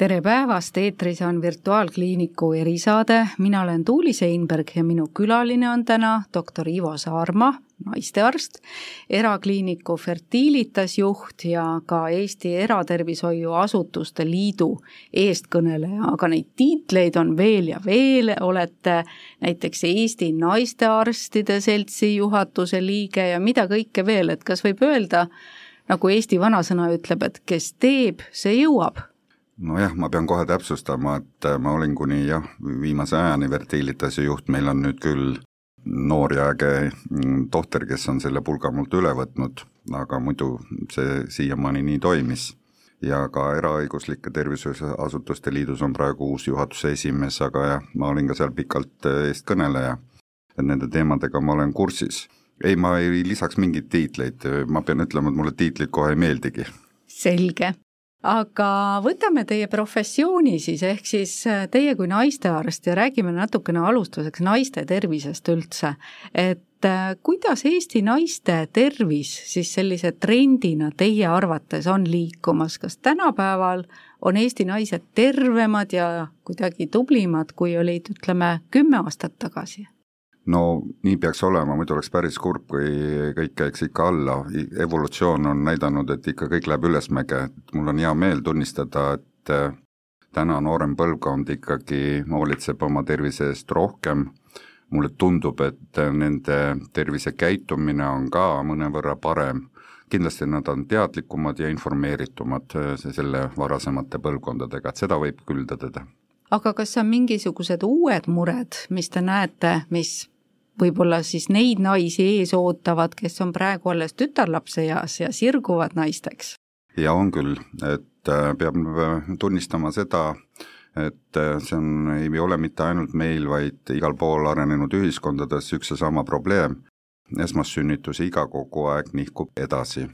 tere päevast, eetris on Virtuaalkliiniku erisaade, mina olen Tuuli Seinberg ja minu külaline on täna doktor Ivo Saarma, naistearst, erakliiniku Fertilitas juht ja ka Eesti Eratervishoiuasutuste Liidu eestkõneleja, aga neid tiitleid on veel ja veel, olete näiteks Eesti Naistearstide Seltsi juhatuse liige ja mida kõike veel, et kas võib öelda, nagu Eesti vanasõna ütleb, et kes teeb, see jõuab nojah, ma pean kohe täpsustama, et äh, ma olin kuni jah, viimase ajani Fertilitase juht, meil on nüüd küll noor ja äge mm, tohter, kes on selle pulga mult üle võtnud, aga muidu see siiamaani nii toimis. ja ka Eraõiguslike Tervishoiuasutuste Liidus on praegu uus juhatuse esimees, aga jah, ma olin ka seal pikalt äh, eestkõneleja. et nende teemadega ma olen kursis. ei, ma ei lisaks mingeid tiitleid, ma pean ütlema, et mulle tiitlid kohe ei meeldigi selge, aga võtame teie professiooni siis, ehk siis äh, teie kui naistearst ja räägime natukene alustuseks naiste tervisest üldse. et äh, kuidas Eesti naiste tervis siis sellise trendina teie arvates on liikumas, kas tänapäeval on Eesti naised tervemad ja kuidagi tublimad, kui olid, ütleme, kümme aastat tagasi? No nii peaks olema, muidu oleks päris kurb, kui kõik käiks ikka alla, evolutsioon on näidanud, et ikka kõik läheb ülesmäge, et mul on hea meel tunnistada, et äh, täna noorem põlvkond ikkagi hoolitseb oma tervise eest rohkem, mulle tundub, et nende tervisekäitumine on ka mõnevõrra parem, kindlasti nad on teadlikumad ja informeeritumad äh, selle varasemate põlvkondadega, et seda võib küll tõdeda. Aga kas on mingisugused uued mured, mis te näete, mis võib-olla siis neid naisi ees ootavad, kes on praegu alles tütarlapseeas ja sirguvad naisteks? ja on küll, et äh, peab tunnistama seda, et äh, see on, ei ole mitte ainult meil, vaid igal pool arenenud ühiskondades üks ja sama probleem. esmassünnituse iga kogu aeg nihkub edasi.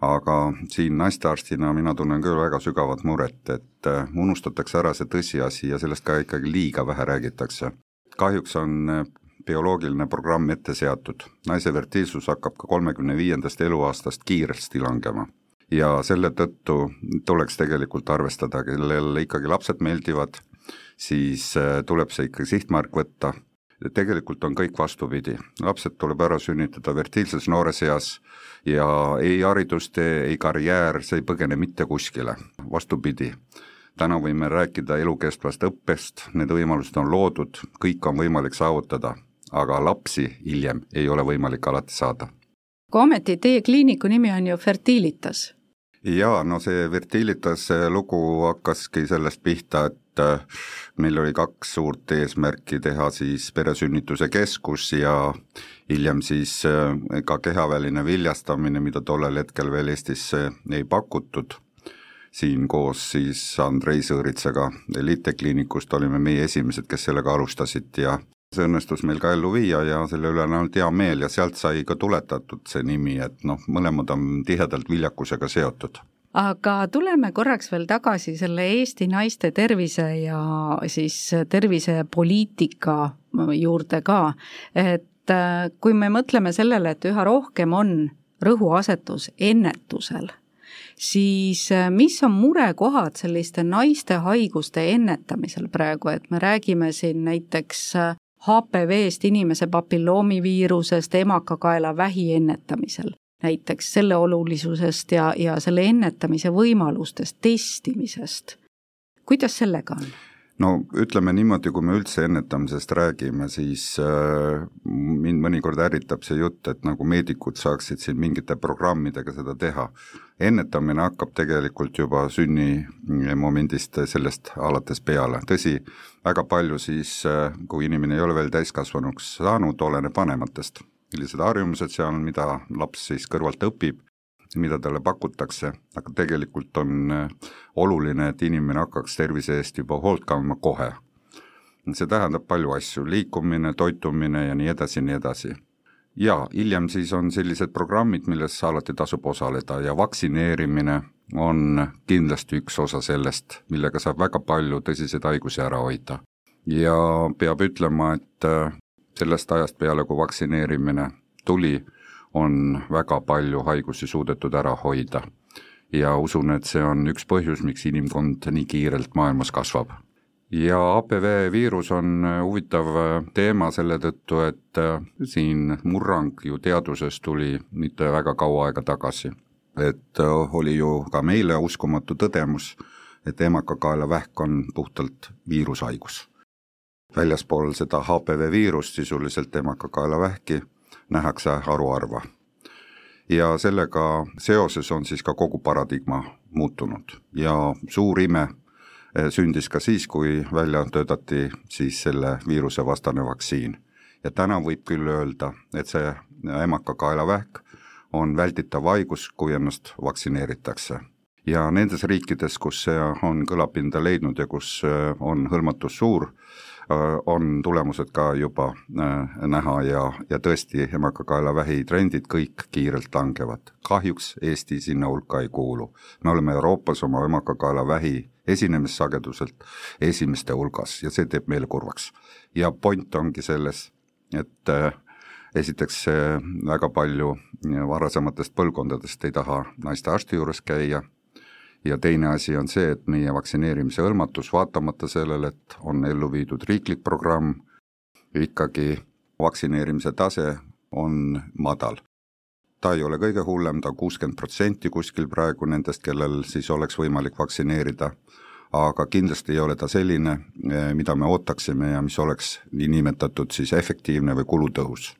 aga siin naistearstina mina tunnen küll väga sügavat muret, et äh, unustatakse ära see tõsiasi ja sellest ka ikkagi liiga vähe räägitakse kahjuks on bioloogiline programm ette seatud. naise fertiilsus hakkab ka kolmekümne viiendast eluaastast kiiresti langema. ja selle tõttu tuleks tegelikult arvestada, kellel ikkagi lapsed meeldivad, siis äh, tuleb see ikkagi sihtmärk võtta, tegelikult on kõik vastupidi, lapsed tuleb ära sünnitada fertiilses noores eas ja ei haridustee, ei karjäär, see ei põgene mitte kuskile, vastupidi. Täna võime rääkida elukestvast õppest, need võimalused on loodud, kõik on võimalik saavutada aga lapsi hiljem ei ole võimalik alati saada. aga ometi teie kliiniku nimi on ju Fertilitas? jaa, no see Fertilitas lugu hakkaski sellest pihta, et äh, meil oli kaks suurt eesmärki, teha siis peresünnituse keskus ja hiljem siis äh, ka kehaväline viljastamine, mida tollel hetkel veel Eestis ei pakutud siin koos siis Andrei Sõõritsaga Eliitekliinikust olime meie esimesed, kes sellega alustasid ja see õnnestus meil ka ellu viia ja selle üle on ainult hea meel ja sealt sai ka tuletatud see nimi, et noh, mõlemad on tihedalt viljakusega seotud. Aga tuleme korraks veel tagasi selle Eesti naiste tervise ja siis tervisepoliitika juurde ka, et äh, kui me mõtleme sellele, et üha rohkem on rõhuasetus ennetusel, siis äh, mis on murekohad selliste naiste haiguste ennetamisel praegu, et me räägime siin näiteks äh, HPV-st, inimese papilloomiviirusest, emakakaela vähi ennetamisel näiteks selle olulisusest ja, ja selle ennetamise võimalustest, testimisest. kuidas sellega on? No ütleme niimoodi, kui me üldse ennetamisest räägime, siis äh, mind mõnikord ärritab see jutt, et nagu meedikud saaksid siin mingite programmidega seda teha. ennetamine hakkab tegelikult juba sünnimomendist sellest alates peale, tõsi, väga palju siis, äh, kui inimene ei ole veel täiskasvanuks saanud, oleneb vanematest, millised harjumused seal on, mida laps siis kõrvalt õpib mida talle pakutakse, aga tegelikult on äh, oluline, et inimene hakkaks tervise eest juba hoolt kandma kohe. see tähendab palju asju, liikumine, toitumine ja nii edasi ja nii edasi. ja hiljem siis on sellised programmid, milles alati tasub osaleda ja vaktsineerimine on kindlasti üks osa sellest, millega saab väga palju tõsiseid haigusi ära hoida. ja peab ütlema, et äh, sellest ajast peale, kui vaktsineerimine tuli, on väga palju haigusi suudetud ära hoida. ja usun, et see on üks põhjus, miks inimkond nii kiirelt maailmas kasvab. ja APV viirus on huvitav teema selle tõttu, et siin murrang ju teaduses tuli mitte väga kaua aega tagasi. et oli ju ka meile uskumatu tõdemus, et emakakaelavähk on puhtalt viirushaigus. väljaspool seda HPV viirust sisuliselt emakakaelavähki nähakse haruharva ja sellega seoses on siis ka kogu paradigma muutunud ja suur ime eh, sündis ka siis, kui välja töötati siis selle viiruse vastane vaktsiin. ja täna võib küll öelda, et see emakakaelavähk on vältitav haigus, kui ennast vaktsineeritakse. ja nendes riikides, kus see on kõlapinda leidnud ja kus eh, on hõlmatus suur, on tulemused ka juba äh, näha ja, ja tõesti, emakakaelavähi trendid kõik kiirelt langevad. kahjuks Eesti sinna hulka ei kuulu. me oleme Euroopas oma emakakaelavähi esinemissageduselt esimeste hulgas ja see teeb meile kurvaks. ja point ongi selles, et esiteks väga palju varasematest põlvkondadest ei taha naiste arsti juures käia ja teine asi on see, et meie vaktsineerimise hõlmatus, vaatamata sellele, et on ellu viidud riiklik programm, ikkagi vaktsineerimise tase on madal. ta ei ole kõige hullem, ta on kuuskümmend protsenti kuskil praegu nendest, kellel siis oleks võimalik vaktsineerida, aga kindlasti ei ole ta selline, eh, mida me ootaksime ja mis oleks niinimetatud siis efektiivne või kulutõhus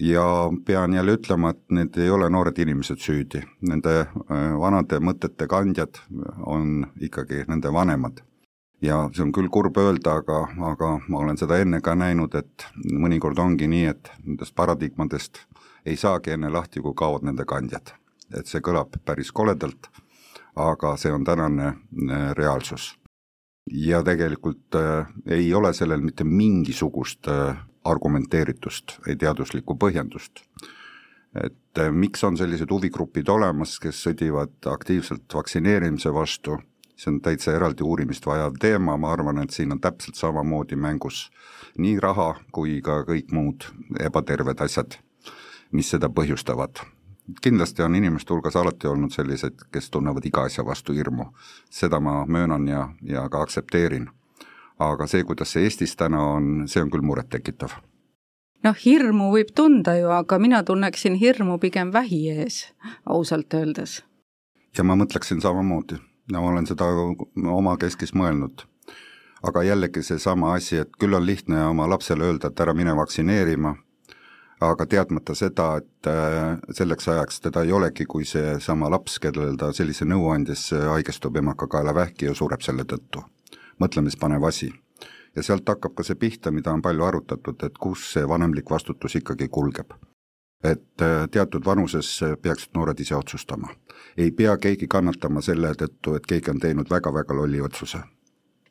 ja pean jälle ütlema, et need ei ole noored inimesed süüdi, nende äh, vanade mõtete kandjad on ikkagi nende vanemad. ja see on küll kurb öelda, aga, aga ma olen seda enne ka näinud, et mõnikord ongi nii, et nendest paradigmadest ei saagi enne lahti, kui kaovad nende kandjad. et see kõlab päris koledalt, aga see on tänane äh, reaalsus. ja tegelikult äh, ei ole sellel mitte mingisugust äh, argumenteeritust, ei teaduslikku põhjendust. et eh, miks on sellised huvigrupid olemas, kes sõdivad aktiivselt vaktsineerimise vastu, see on täitsa eraldi uurimist vajav teema, ma arvan, et siin on täpselt samamoodi mängus nii raha kui ka kõik muud ebaterved asjad, mis seda põhjustavad kindlasti on inimeste hulgas alati olnud selliseid, kes tunnevad iga asja vastu hirmu. seda ma möönan ja, ja ka aktsepteerin aga see, kuidas see Eestis täna on, see on küll murettekitav. noh, hirmu võib tunda ju, aga mina tunneksin hirmu pigem vähi ees, ausalt öeldes. ja ma mõtleksin samamoodi, no ma olen seda oma keskis mõelnud. aga jällegi seesama asi, et küll on lihtne oma lapsele öelda, et ära mine vaktsineerima, aga teadmata seda, et äh, selleks ajaks teda ei olegi, kui seesama laps, kellel ta sellise nõu andis, haigestub emakakaelavähki ja sureb selle tõttu mõtlemispanev asi. ja sealt hakkab ka see pihta, mida on palju arutatud, et kus see vanemlik vastutus ikkagi kulgeb. et äh, teatud vanuses peaksid noored ise otsustama. ei pea keegi kannatama selle tõttu, et keegi on teinud väga-väga lolli otsuse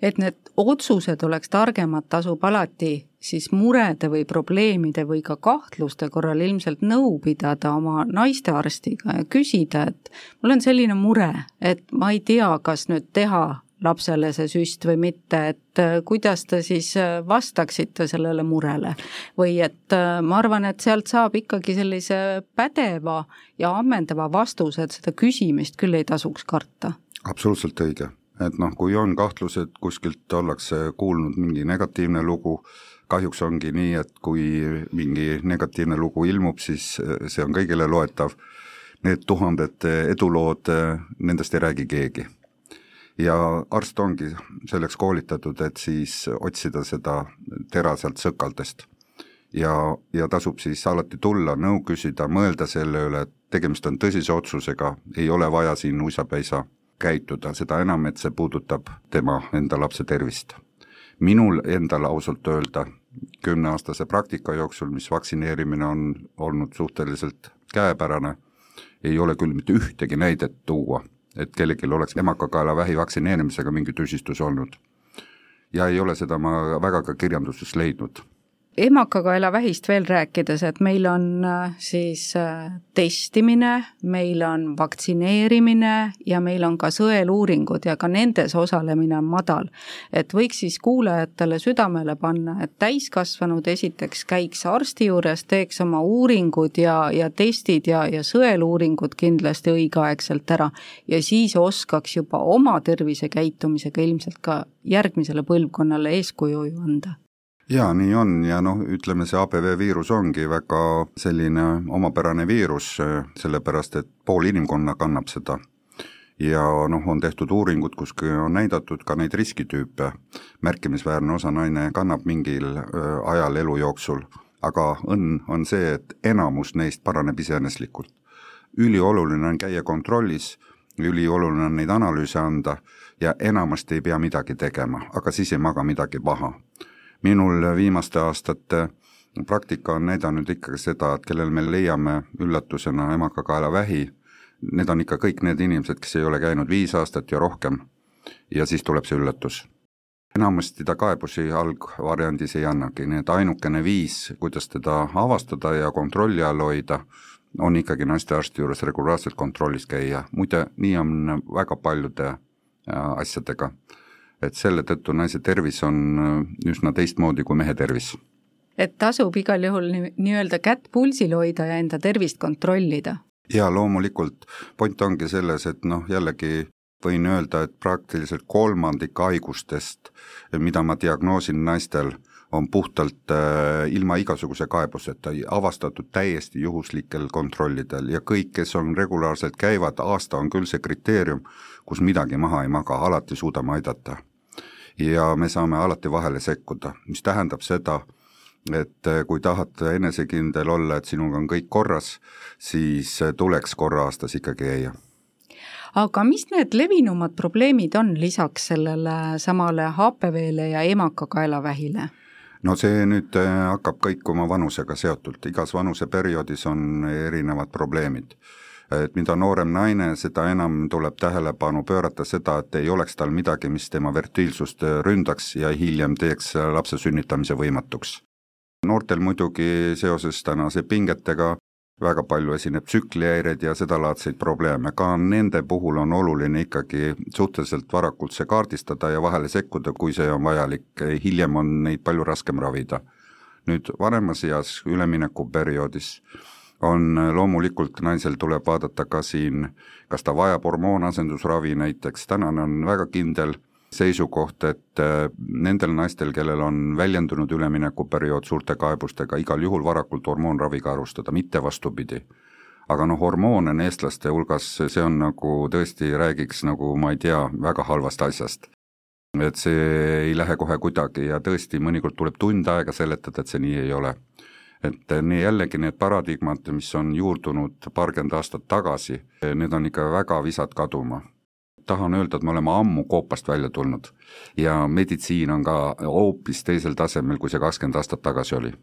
et need otsused oleks targemad, tasub alati siis murede või probleemide või ka kahtluste korral ilmselt nõu pidada oma naistearstiga ja küsida, et mul on selline mure, et ma ei tea, kas nüüd teha lapsele see süst või mitte, et äh, kuidas te siis äh, vastaksite sellele murele? või et äh, ma arvan, et sealt saab ikkagi sellise pädeva ja ammendava vastuse, et seda küsimist küll ei tasuks karta. absoluutselt õige, et noh, kui on kahtlused, kuskilt ollakse kuulnud mingi negatiivne lugu, kahjuks ongi nii, et kui mingi negatiivne lugu ilmub, siis see on kõigile loetav, need tuhanded edulood, nendest ei räägi keegi ja arst ongi selleks koolitatud, et siis otsida seda tera sealt sõkaldest. ja, ja tasub siis alati tulla, nõu küsida, mõelda selle üle, et tegemist on tõsise otsusega, ei ole vaja siin uisapäisa käituda, seda enam, et see puudutab tema enda lapse tervist. minul endal ausalt öelda kümneaastase praktika jooksul, mis vaktsineerimine on olnud suhteliselt käepärane, ei ole küll mitte ühtegi näidet tuua et kellelgi oleks emakakaelavähi vaktsineerimisega mingi tüsistus olnud. ja ei ole seda ma väga ka kirjandusest leidnud. Emakakaelavähist veel rääkides, et meil on äh, siis äh, testimine, meil on vaktsineerimine ja meil on ka sõeluuringud ja ka nendes osalemine on madal. et võiks siis kuulajatele südamele panna, et täiskasvanud esiteks käiks arsti juures, teeks oma uuringud ja, ja testid ja, ja sõeluuringud kindlasti õigeaegselt ära ja siis oskaks juba oma tervisekäitumisega ilmselt ka järgmisele põlvkonnale eeskuju ju anda jaa, nii on ja noh, ütleme see ABV viirus ongi väga selline omapärane viirus, sellepärast et pool inimkonna kannab seda. ja noh, on tehtud uuringud, kus on näidatud ka neid riskitüüpe, märkimisväärne osa naine kannab mingil ajal elu jooksul, aga õnn on see, et enamus neist paraneb iseeneslikult. ülioluline on käia kontrollis, ülioluline on neid analüüse anda ja enamasti ei pea midagi tegema, aga siis ei maga midagi paha minul viimaste aastate praktika on näidanud ikkagi seda, et kellel me leiame üllatusena emakakaelavähi, need on ikka kõik need inimesed, kes ei ole käinud viis aastat ja rohkem. ja siis tuleb see üllatus. enamasti ta kaebusi algvariandis ei annagi, nii et ainukene viis, kuidas teda avastada ja kontrolli all hoida, on ikkagi naistearsti juures regulaarselt kontrollis käia, muide nii on väga paljude äh, asjadega et selle tõttu naise tervis on äh, üsna teistmoodi kui mehe tervis. et tasub igal juhul nii-öelda kätt pulsil hoida ja enda tervist kontrollida? jaa, loomulikult, point ongi selles, et noh, jällegi võin öelda, et praktiliselt kolmandik haigustest, mida ma diagnoosin naistel, on puhtalt äh, ilma igasuguse kaebuseta, avastatud täiesti juhuslikel kontrollidel. Ja kõik, kes on regulaarselt käivad, aasta on küll see kriteerium, kus midagi maha ei maga, alati suudame aidata. Ja me saame alati vahele sekkuda, mis tähendab seda, et eh, kui tahad enesekindel olla, et sinuga on kõik korras, siis eh, tuleks korra aastas ikkagi käia. Aga mis need levinumad probleemid on lisaks sellele samale HPV-le ja emakakaelavähile? No see nüüd eh, hakkab kõik oma vanusega seotult, igas vanuseperioodis on erinevad probleemid et mida noorem naine, seda enam tuleb tähelepanu pöörata seda, et ei oleks tal midagi, mis tema fertiilsust ründaks ja hiljem teeks lapse sünnitamise võimatuks. noortel muidugi seoses tänase pingetega väga palju esineb tsüklihäireid ja sedalaadseid probleeme, ka nende puhul on oluline ikkagi suhteliselt varakult see kaardistada ja vahele sekkuda, kui see on vajalik, hiljem on neid palju raskem ravida. nüüd vanemas eas, üleminekuperioodis, on loomulikult naisel tuleb vaadata ka siin, kas ta vajab hormoonasendusravi näiteks, tänane on väga kindel seisukoht, et äh, nendel naistel, kellel on väljendunud üleminekuperiood suurte kaebustega, igal juhul varakult hormoonraviga alustada, mitte vastupidi. aga noh, hormoon on eestlaste hulgas, see on nagu tõesti, räägiks nagu ma ei tea, väga halvast asjast. et see ei lähe kohe kuidagi ja tõesti, mõnikord tuleb tund aega seletada, et see nii ei ole et nii jällegi need paradigmad, mis on juurdunud paarkümmend aastat tagasi, need on ikka väga visad kaduma. Tahan öelda, et me oleme ammu koopast välja tulnud ja meditsiin on ka hoopis teisel tasemel, kui see kakskümmend aastat tagasi oli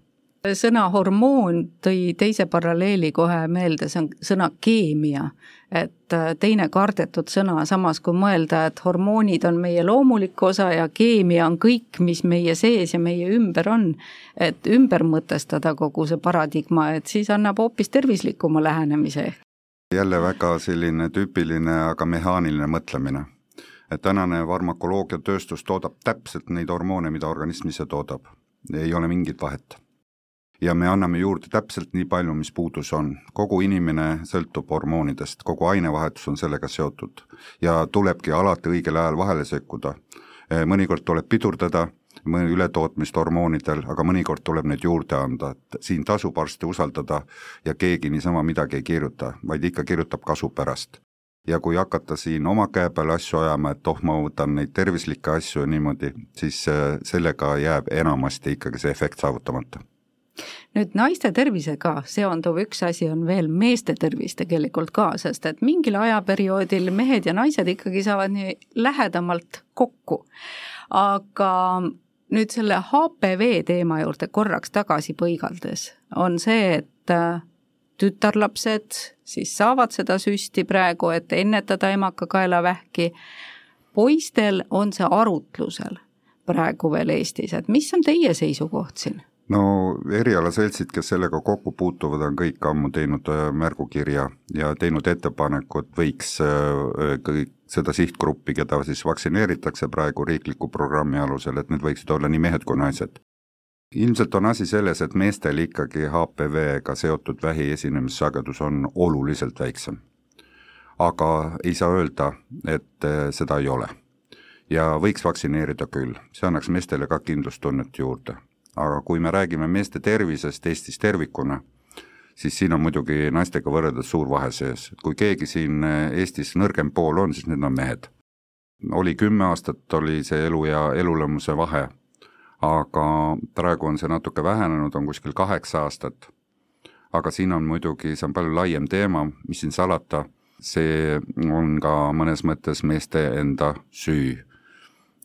sõna hormoon tõi teise paralleeli kohe meelde, see on sõna keemia. et äh, teine kardetud sõna, samas kui mõelda, et hormoonid on meie loomulik osa ja keemia on kõik, mis meie sees ja meie ümber on, et ümber mõtestada kogu see paradigma, et siis annab hoopis tervislikuma lähenemise. Jälle väga selline tüüpiline, aga mehaaniline mõtlemine et tänane farmakoloogiatööstus toodab täpselt neid hormoone, mida organism ise toodab. ei ole mingit vahet ja me anname juurde täpselt nii palju, mis puudus on. kogu inimene sõltub hormoonidest, kogu ainevahetus on sellega seotud ja tulebki alati õigel ajal vahele sekkuda. Mõnikord tuleb pidurdada ületootmist hormoonidel, aga mõnikord tuleb neid juurde anda, et siin tasub arsti usaldada ja keegi niisama midagi ei kirjuta, vaid ikka kirjutab kasu pärast. Ja kui hakata siin oma käe peal asju ajama, et oh, ma võtan neid tervislikke asju ja niimoodi, siis eh, sellega jääb enamasti ikkagi see efekt saavutamata. Nüüd naiste tervisega seonduv üks asi on veel meeste tervis tegelikult ka, sest et mingil ajaperioodil mehed ja naised ikkagi saavad nii lähedamalt kokku. Aga nüüd selle HPV teema juurde korraks tagasi põigaldes, on see, et äh, tütarlapsed siis saavad seda süsti praegu, et ennetada emakakaelavähki, poistel on see arutlusel praegu veel Eestis, et mis on teie seisukoht siin? No erialaseltsid, kes sellega kokku puutuvad, on kõik ammu teinud äh, märgukirja ja teinud ettepaneku, et võiks äh, kõik seda sihtgruppi, keda siis vaktsineeritakse praegu riikliku programmi alusel, et need võiksid olla nii mehed kui naised. ilmselt on asi selles, et meestel ikkagi HPV-ga seotud vähi esinemissagedus on oluliselt väiksem. aga ei saa öelda, et äh, seda ei ole. ja võiks vaktsineerida küll, see annaks meestele ka kindlustunnet juurde aga kui me räägime meeste tervisest Eestis tervikuna, siis siin on muidugi naistega võrreldes suur vahe sees, et kui keegi siin Eestis nõrgem pool on, siis need on mehed. oli kümme aastat, oli see elu ja elulemuse vahe, aga praegu on see natuke vähenenud, on kuskil kaheksa aastat. aga siin on muidugi, see on palju laiem teema, mis siin salata, see on ka mõnes mõttes meeste enda süü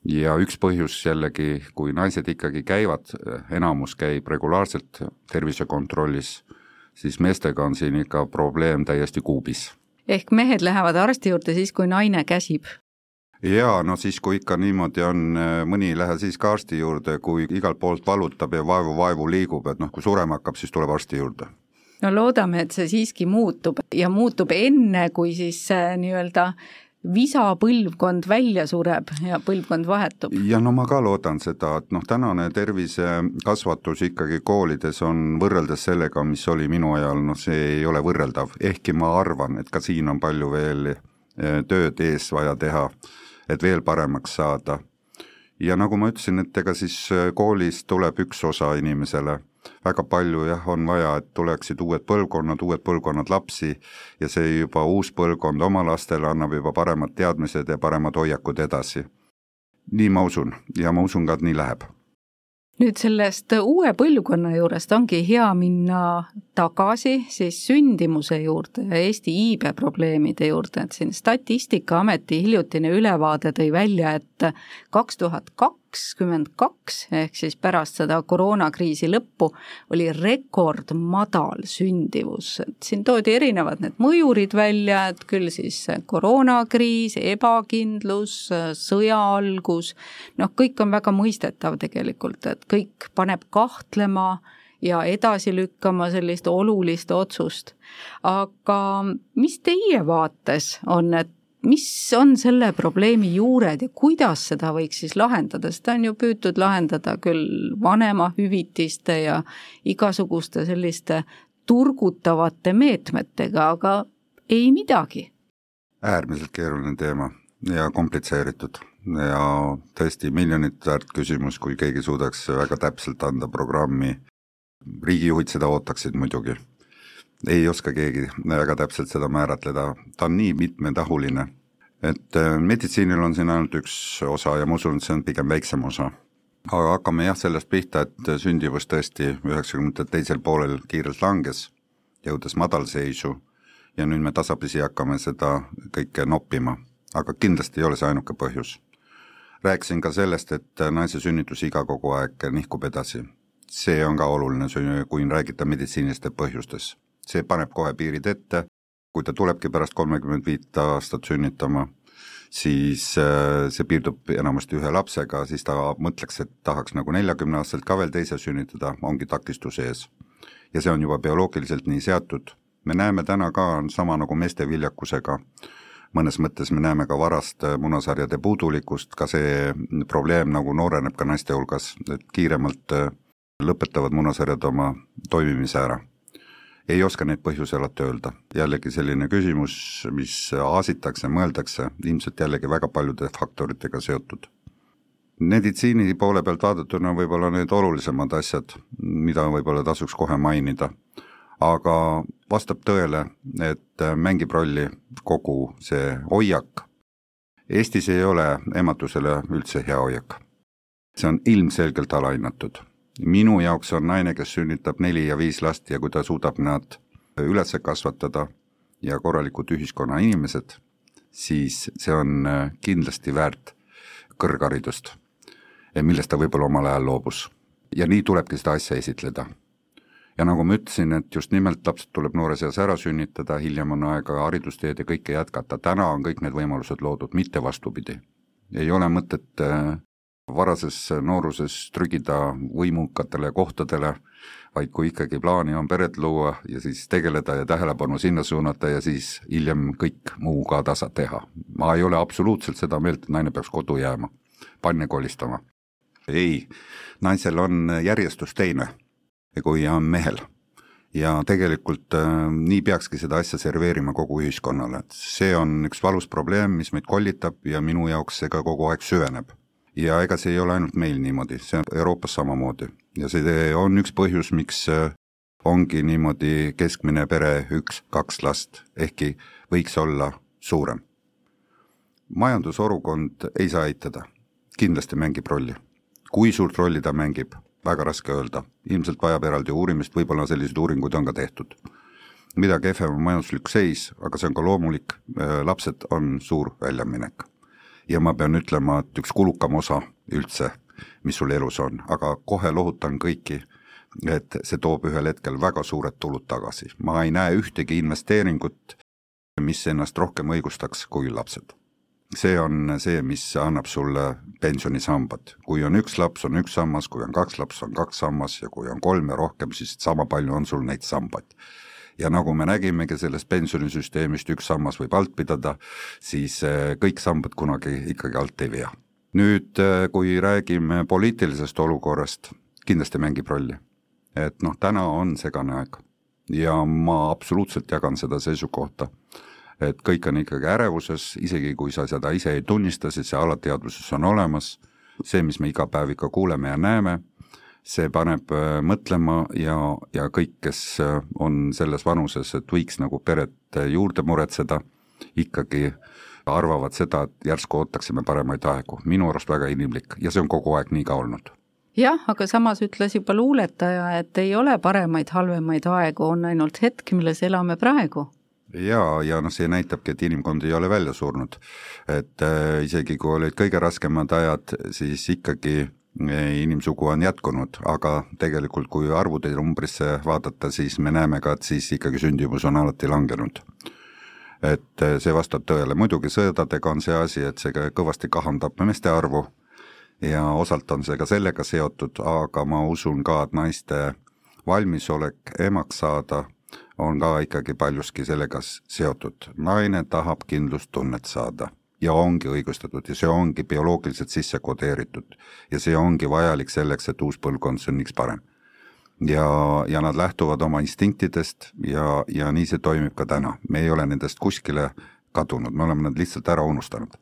ja üks põhjus jällegi, kui naised ikkagi käivad, enamus käib regulaarselt tervisekontrollis, siis meestega on siin ikka probleem täiesti kuubis. ehk mehed lähevad arsti juurde siis, kui naine käsib? jaa, no siis, kui ikka niimoodi on, mõni ei lähe siis ka arsti juurde, kui igalt poolt valutab ja vaevu-vaevu liigub, et noh, kui surema hakkab, siis tuleb arsti juurde no loodame, et see siiski muutub ja muutub enne, kui siis nii-öelda visa põlvkond välja sureb ja põlvkond vahetub. ja no ma ka loodan seda, et noh, tänane tervisekasvatus ikkagi koolides on võrreldes sellega, mis oli minu ajal, noh, see ei ole võrreldav, ehkki ma arvan, et ka siin on palju veel eh, tööd ees vaja teha, et veel paremaks saada. ja nagu ma ütlesin, et ega siis eh, koolis tuleb üks osa inimesele väga palju jah, on vaja, et tuleksid uued põlvkonnad, uued põlvkonnad lapsi ja see juba uus põlvkond oma lastele annab juba paremad teadmised ja paremad hoiakud edasi. nii ma usun ja ma usun ka, et nii läheb nüüd sellest uue põlvkonna juurest ongi hea minna tagasi siis sündimuse juurde ja Eesti iibeprobleemide juurde, et siin Statistikaameti hiljutine ülevaade tõi välja, et kaks tuhat kakskümmend kaks ehk siis pärast seda koroonakriisi lõppu oli rekordmadal sündivus, et siin toodi erinevad need mõjurid välja, et küll siis koroonakriis, ebakindlus, sõja algus, noh, kõik on väga mõistetav tegelikult, et kõik paneb kahtlema ja edasi lükkama sellist olulist otsust. aga mis teie vaates on, et mis on selle probleemi juured ja kuidas seda võiks siis lahendada, seda on ju püütud lahendada küll vanemahüvitiste ja igasuguste selliste turgutavate meetmetega, aga ei midagi. äärmiselt keeruline teema ja komplitseeritud ja tõesti miljonit väärt küsimus, kui keegi suudaks väga täpselt anda programmi. riigijuhid seda ootaksid muidugi. Ei oska keegi väga täpselt seda määratleda, ta on nii mitmetahuline, et äh, meditsiinil on siin ainult üks osa ja ma usun, et see on pigem väiksem osa. aga hakkame jah sellest pihta, et sündivus tõesti üheksakümnendate teisel poolel kiirelt langes, jõudes madalseisu ja nüüd me tasapisi hakkame seda kõike noppima, aga kindlasti ei ole see ainuke põhjus rääkisin ka sellest, et naise sünnitusiga kogu aeg nihkub edasi. see on ka oluline, kui räägida meditsiinilistest põhjustes. See paneb kohe piirid ette, kui ta tulebki pärast kolmekümmet viit aastat sünnitama, siis äh, see piirdub enamasti ühe lapsega, siis ta mõtleks, et tahaks nagu neljakümne aastaselt ka veel teise sünnitada, ongi takistus ees. ja see on juba bioloogiliselt nii seatud, me näeme täna ka, on sama nagu meeste viljakusega, mõnes mõttes me näeme ka varast äh, munasarjade puudulikkust, ka see probleem nagu nooreneb ka naiste hulgas, et kiiremalt äh, lõpetavad munasarjad oma toimimise ära. Ei oska neid põhjusi alati öelda, jällegi selline küsimus, mis aasitakse, mõeldakse, ilmselt jällegi väga paljude faktoritega seotud meditsiini poole pealt vaadatuna võib-olla need olulisemad asjad, mida võib-olla tasuks kohe mainida aga vastab tõele, et mängib rolli kogu see hoiak. Eestis ei ole ematusele üldse hea hoiak. see on ilmselgelt alahinnatud. Minu jaoks on naine, kes sünnitab neli ja viis last ja kui ta suudab nad üles kasvatada ja korralikud ühiskonna inimesed, siis see on kindlasti väärt kõrgharidust, millest ta võib-olla omal ajal loobus. ja nii tulebki seda asja esitleda ja nagu ma ütlesin, et just nimelt lapsed tuleb noores eas ära sünnitada, hiljem on aega haridusteed ja kõike jätkata, täna on kõik need võimalused loodud, mitte vastupidi. ei ole mõtet äh, varases nooruses trügida võimukatele kohtadele, vaid kui ikkagi plaani on peret luua ja siis tegeleda ja tähelepanu sinna suunata ja siis hiljem kõik muu ka tasa teha. ma ei ole absoluutselt seda meelt, et naine peaks kodu jääma, panne kolistama. ei, naisel on järjestus teine, kui on mehel ja tegelikult äh, nii peakski seda asja serveerima kogu ühiskonnale, et see on üks valus probleem, mis meid kollitab ja minu jaoks see ka kogu aeg süveneb. Ja ega see ei ole ainult meil niimoodi, see on Euroopas samamoodi ja see on üks põhjus, miks äh, ongi niimoodi keskmine pere üks-kaks last, ehkki võiks olla suurem. majandusolukord ei saa eitada, kindlasti mängib rolli. kui suurt rolli ta mängib, väga raske öelda, ilmselt vajab eraldi uurimist, võib-olla selliseid uuringuid on ka tehtud. mida kehvem on majanduslik seis, aga see on ka loomulik, äh, lapsed on suur väljaminek. Ja ma pean ütlema, et üks kulukam osa üldse, mis sul elus on, aga kohe lohutan kõiki, et see toob ühel hetkel väga suured tulud tagasi, ma ei näe ühtegi investeeringut, mis ennast rohkem õigustaks kui lapsed see on see, mis annab sulle pensionisambad. kui on üks laps, on üks sammas, kui on kaks lapst, on kaks sammas ja kui on kolm ja rohkem, siis sama palju on sul neid sambaid. Ja nagu me nägimegi sellest pensionisüsteemist, üks sammas võib alt pidada, siis eh, kõik sambad kunagi ikkagi alt ei vea. nüüd, eh, kui räägime poliitilisest olukorrast, kindlasti mängib rolli. et noh, täna on segane aeg ja ma absoluutselt jagan seda seisukohta et kõik on ikkagi ärevuses, isegi kui sa seda ise ei tunnista, siis see alateadvuses on olemas, see, mis me iga päev ikka kuuleme ja näeme, see paneb äh, mõtlema ja, ja kõik, kes äh, on selles vanuses, et võiks nagu peret äh, juurde muretseda, ikkagi arvavad seda, et järsku ootaksime paremaid aegu, minu arust väga inimlik ja see on kogu aeg nii ka olnud. Jah, aga samas ütles juba luuletaja, et ei ole paremaid, halvemaid aegu, on ainult hetk, milles elame praegu. Jaa, ja noh, see näitabki, et inimkond ei ole välja surnud. et äh, isegi kui olid kõige raskemad ajad, siis ikkagi inimsugu on jätkunud, aga tegelikult kui arvude numbrisse vaadata, siis me näeme ka, et siis ikkagi sündimus on alati langenud. et äh, see vastab tõele, muidugi sõdadega on see asi, et see kõvasti kahandab meeste arvu ja osalt on see ka sellega seotud, aga ma usun ka, et naiste valmisolek emaks saada on ka ikkagi paljuski sellega seotud. naine tahab kindlustunnet saada ja ongi õigustatud ja see ongi bioloogiliselt sisse kodeeritud. ja see ongi vajalik selleks, et uus põlvkond sünniks parem. ja, ja nad lähtuvad oma instinktidest ja, ja nii see toimib ka täna, me ei ole nendest kuskile kadunud, me oleme nad lihtsalt ära unustanud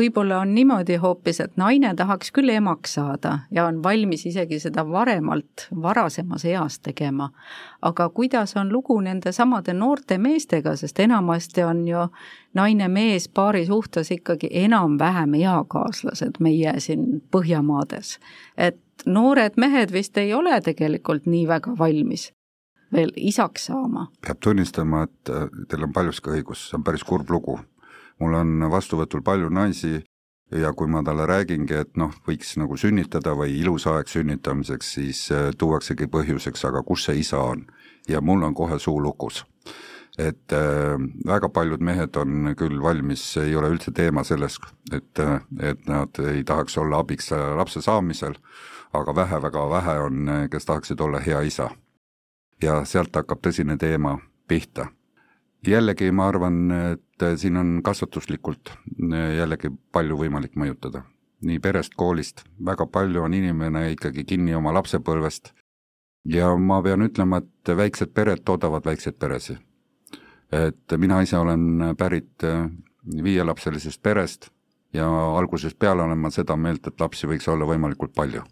võib-olla on niimoodi hoopis, et naine tahaks küll emaks saada ja on valmis isegi seda varemalt, varasemas eas tegema. aga kuidas on lugu nende samade noorte meestega, sest enamasti on ju naine-mees paari suhtes ikkagi enam-vähem eakaaslased meie siin Põhjamaades. et noored mehed vist ei ole tegelikult nii väga valmis veel isaks saama. peab tunnistama, et äh, teil on paljuski õigus, see on päris kurb lugu mul on vastuvõtul palju naisi ja kui ma talle räägingi, et noh, võiks nagu sünnitada või ilus aeg sünnitamiseks, siis äh, tuuaksegi põhjuseks, aga kus see isa on. ja mul on kohe suu lukus. et äh, väga paljud mehed on küll valmis, ei ole üldse teema selles, et, äh, et nad ei tahaks olla abiks äh, lapse saamisel, aga vähe, väga vähe on, kes tahaksid olla hea isa. ja sealt hakkab tõsine teema pihta jällegi ma arvan, et siin on kasvatuslikult jällegi palju võimalik mõjutada. nii perest, koolist, väga palju on inimene ikkagi kinni oma lapsepõlvest ja ma pean ütlema, et väiksed pered toodavad väikseid peresid. et mina ise olen pärit viielapselisest perest ja algusest peale olen ma seda meelt, et lapsi võiks olla võimalikult palju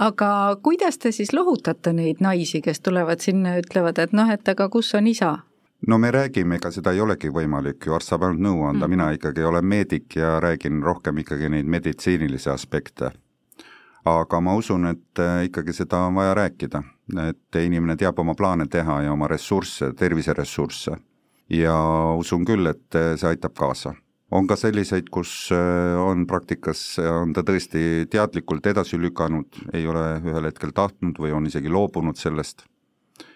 aga kuidas te siis lohutate neid naisi, kes tulevad sinna ja ütlevad, et noh, et aga kus on isa? No me räägime, ega seda ei olegi võimalik ju, arst saab ainult nõu anda mm., mina ikkagi olen meedik ja räägin rohkem ikkagi neid meditsiinilisi aspekte. aga ma usun, et äh, ikkagi seda on vaja rääkida, et inimene teab oma plaane teha ja oma ressursse, terviseressursse. ja usun küll, et äh, see aitab kaasa on ka selliseid, kus äh, on praktikas, on ta tõesti teadlikult edasi lükanud, ei ole ühel hetkel tahtnud või on isegi loobunud sellest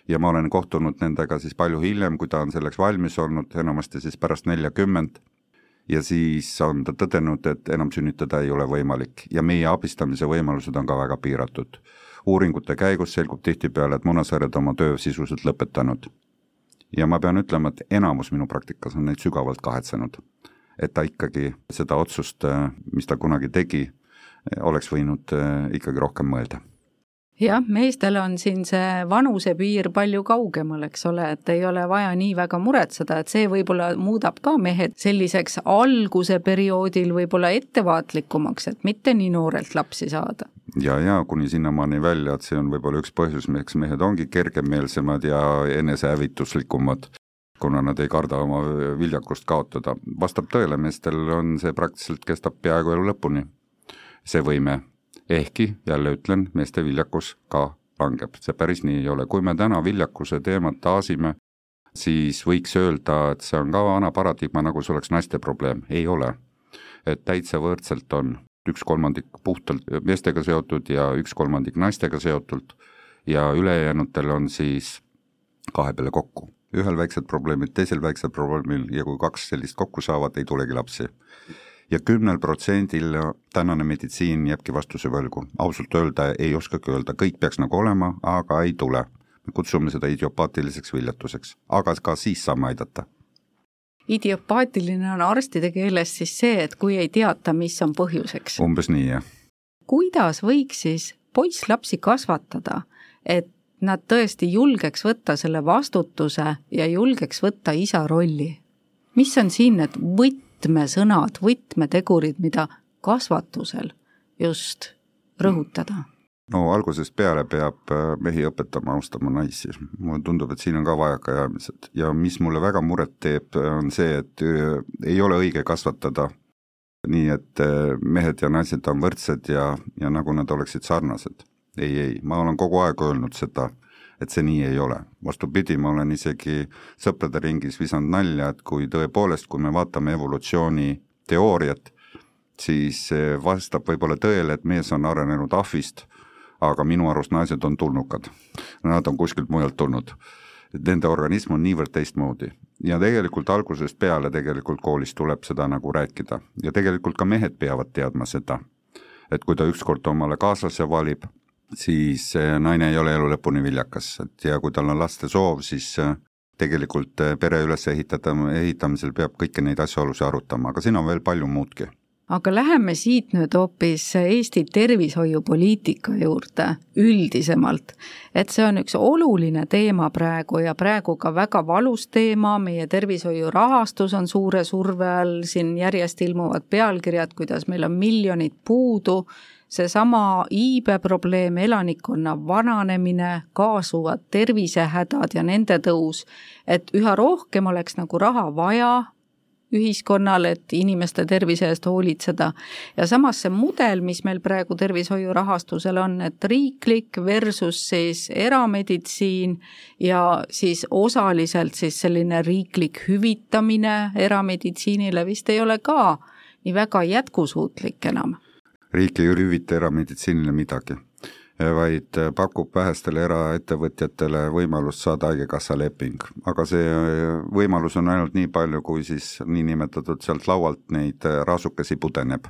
ja ma olen kohtunud nendega siis palju hiljem, kui ta on selleks valmis olnud, enamasti siis pärast neljakümmend. ja siis on ta tõdenud, et enam sünnitada ei ole võimalik ja meie abistamise võimalused on ka väga piiratud. uuringute käigus selgub tihtipeale, et munasarjad oma töö sisuliselt lõpetanud. ja ma pean ütlema, et enamus minu praktikas on neid sügavalt kahetsenud. et ta ikkagi seda otsust, mis ta kunagi tegi, oleks võinud ikkagi rohkem mõelda jah, meestel on siin see vanusepiir palju kaugemal, eks ole, et ei ole vaja nii väga muretseda, et see võib-olla muudab ka mehed selliseks alguse perioodil võib-olla ettevaatlikumaks, et mitte nii noorelt lapsi saada. ja, ja kuni sinnamaani välja, et see on võib-olla üks põhjus, miks mehed ongi kergemeelsemad ja enesehävituslikumad kuna nad ei karda oma viljakust kaotada. vastab tõele, meestel on see praktiliselt, kestab peaaegu elu lõpuni, see võime ehkki jälle ütlen, meeste viljakus ka langeb, see päris nii ei ole, kui me täna viljakuse teemat taasime, siis võiks öelda, et see on ka vana paradigma, nagu see oleks naiste probleem, ei ole. et täitsa võrdselt on üks kolmandik puhtalt meestega seotud ja üks kolmandik naistega seotult. Ja ülejäänutel on siis kahe peale kokku. ühel väiksed probleemid, teisel väiksel probleemil ja kui kaks sellist kokku saavad, ei tulegi lapsi ja kümnel protsendil tänane meditsiin jääbki vastuse võlgu. ausalt öelda ei oskagi öelda, kõik peaks nagu olema, aga ei tule. me kutsume seda idiopaatiliseks viljatuseks, aga ka siis saame aidata. idiopaatiline on arstide keeles siis see, et kui ei teata, mis on põhjuseks. umbes nii, jah. kuidas võiks siis poiss lapsi kasvatada, et nad tõesti julgeks võtta selle vastutuse ja julgeks võtta isa rolli? mis on siin need võt-, võtmesõnad, võtmetegurid, mida kasvatusel just rõhutada? no algusest peale peab äh, mehi õpetama austama naisi, mulle tundub, et siin on ka vajakajäämised ja mis mulle väga muret teeb, on see, et äh, ei ole õige kasvatada nii, et äh, mehed ja naised on võrdsed ja, ja nagu nad oleksid sarnased. ei, ei, ma olen kogu aeg öelnud seda et see nii ei ole. vastupidi, ma olen isegi sõprade ringis visanud nalja, et kui tõepoolest, kui me vaatame evolutsiooniteooriat, siis vastab võib-olla tõele, et mees on arenenud ahvist, aga minu arust naised on tulnukad. Nad on kuskilt mujalt tulnud. Nende organism on niivõrd teistmoodi ja tegelikult algusest peale tegelikult koolis tuleb seda nagu rääkida ja tegelikult ka mehed peavad teadma seda, et kui ta ükskord omale kaaslase valib, siis naine ei ole elu lõpuni viljakas, et ja kui tal on laste soov, siis äh, tegelikult äh, pere üles ehitada, ehitamisel peab kõiki neid asjaolusid arutama, aga siin on veel palju muudki. Aga läheme siit nüüd hoopis Eesti tervishoiupoliitika juurde üldisemalt. et see on üks oluline teema praegu ja praegu ka väga valus teema, meie tervishoiu rahastus on suure surve all, siin järjest ilmuvad pealkirjad, kuidas meil on miljonid puudu seesama iibeprobleem, elanikkonna vananemine, kaasuvad tervisehädad ja nende tõus, et üha rohkem oleks nagu raha vaja ühiskonnal, et inimeste tervise eest hoolitseda. ja samas see mudel, mis meil praegu tervishoiu rahastusel on, et riiklik versus siis erameditsiin ja siis osaliselt siis selline riiklik hüvitamine erameditsiinile vist ei ole ka nii väga jätkusuutlik enam riik ei hüvita erameditsiinile midagi, vaid pakub vähestele eraettevõtjatele võimalust saada Haigekassa leping, aga see võimalus on ainult nii palju, kui siis niinimetatud sealt laualt neid raasukesi pudeneb.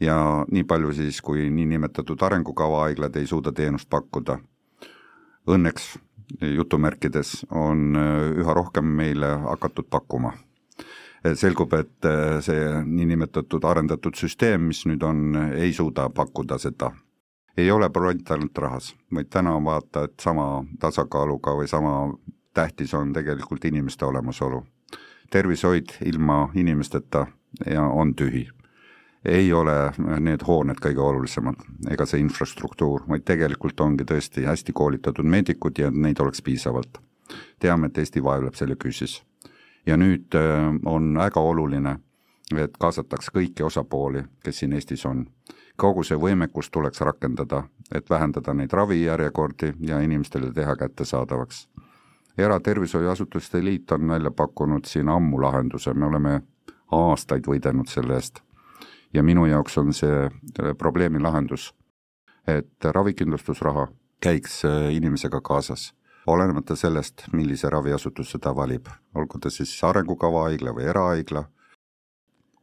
ja nii palju siis, kui niinimetatud arengukava haiglad ei suuda teenust pakkuda. Õnneks jutumärkides on üha rohkem meile hakatud pakkuma selgub, et äh, see niinimetatud arendatud süsteem, mis nüüd on, ei suuda pakkuda seda. ei ole projekt ainult rahas, vaid täna on vaata, et sama tasakaaluga või sama tähtis on tegelikult inimeste olemasolu. tervishoid ilma inimesteta ja on tühi ei ole need hooned kõige olulisemad ega see infrastruktuur, vaid tegelikult ongi tõesti hästi koolitatud meedikud ja neid oleks piisavalt. teame, et Eesti vaevleb selle küüsis ja nüüd äh, on väga oluline, et kaasataks kõiki osapooli, kes siin Eestis on. kogu see võimekus tuleks rakendada, et vähendada neid ravijärjekordi ja inimestele teha kättesaadavaks. eratervishoiuasutuste liit on välja pakkunud siin ammu lahenduse, me oleme aastaid võidelnud selle eest. ja minu jaoks on see äh, probleemi lahendus, et ravikindlustusraha käiks äh, inimesega kaasas olenemata sellest, millise raviasutuse ta valib, olgu ta siis arengukava haigla või erahaigla,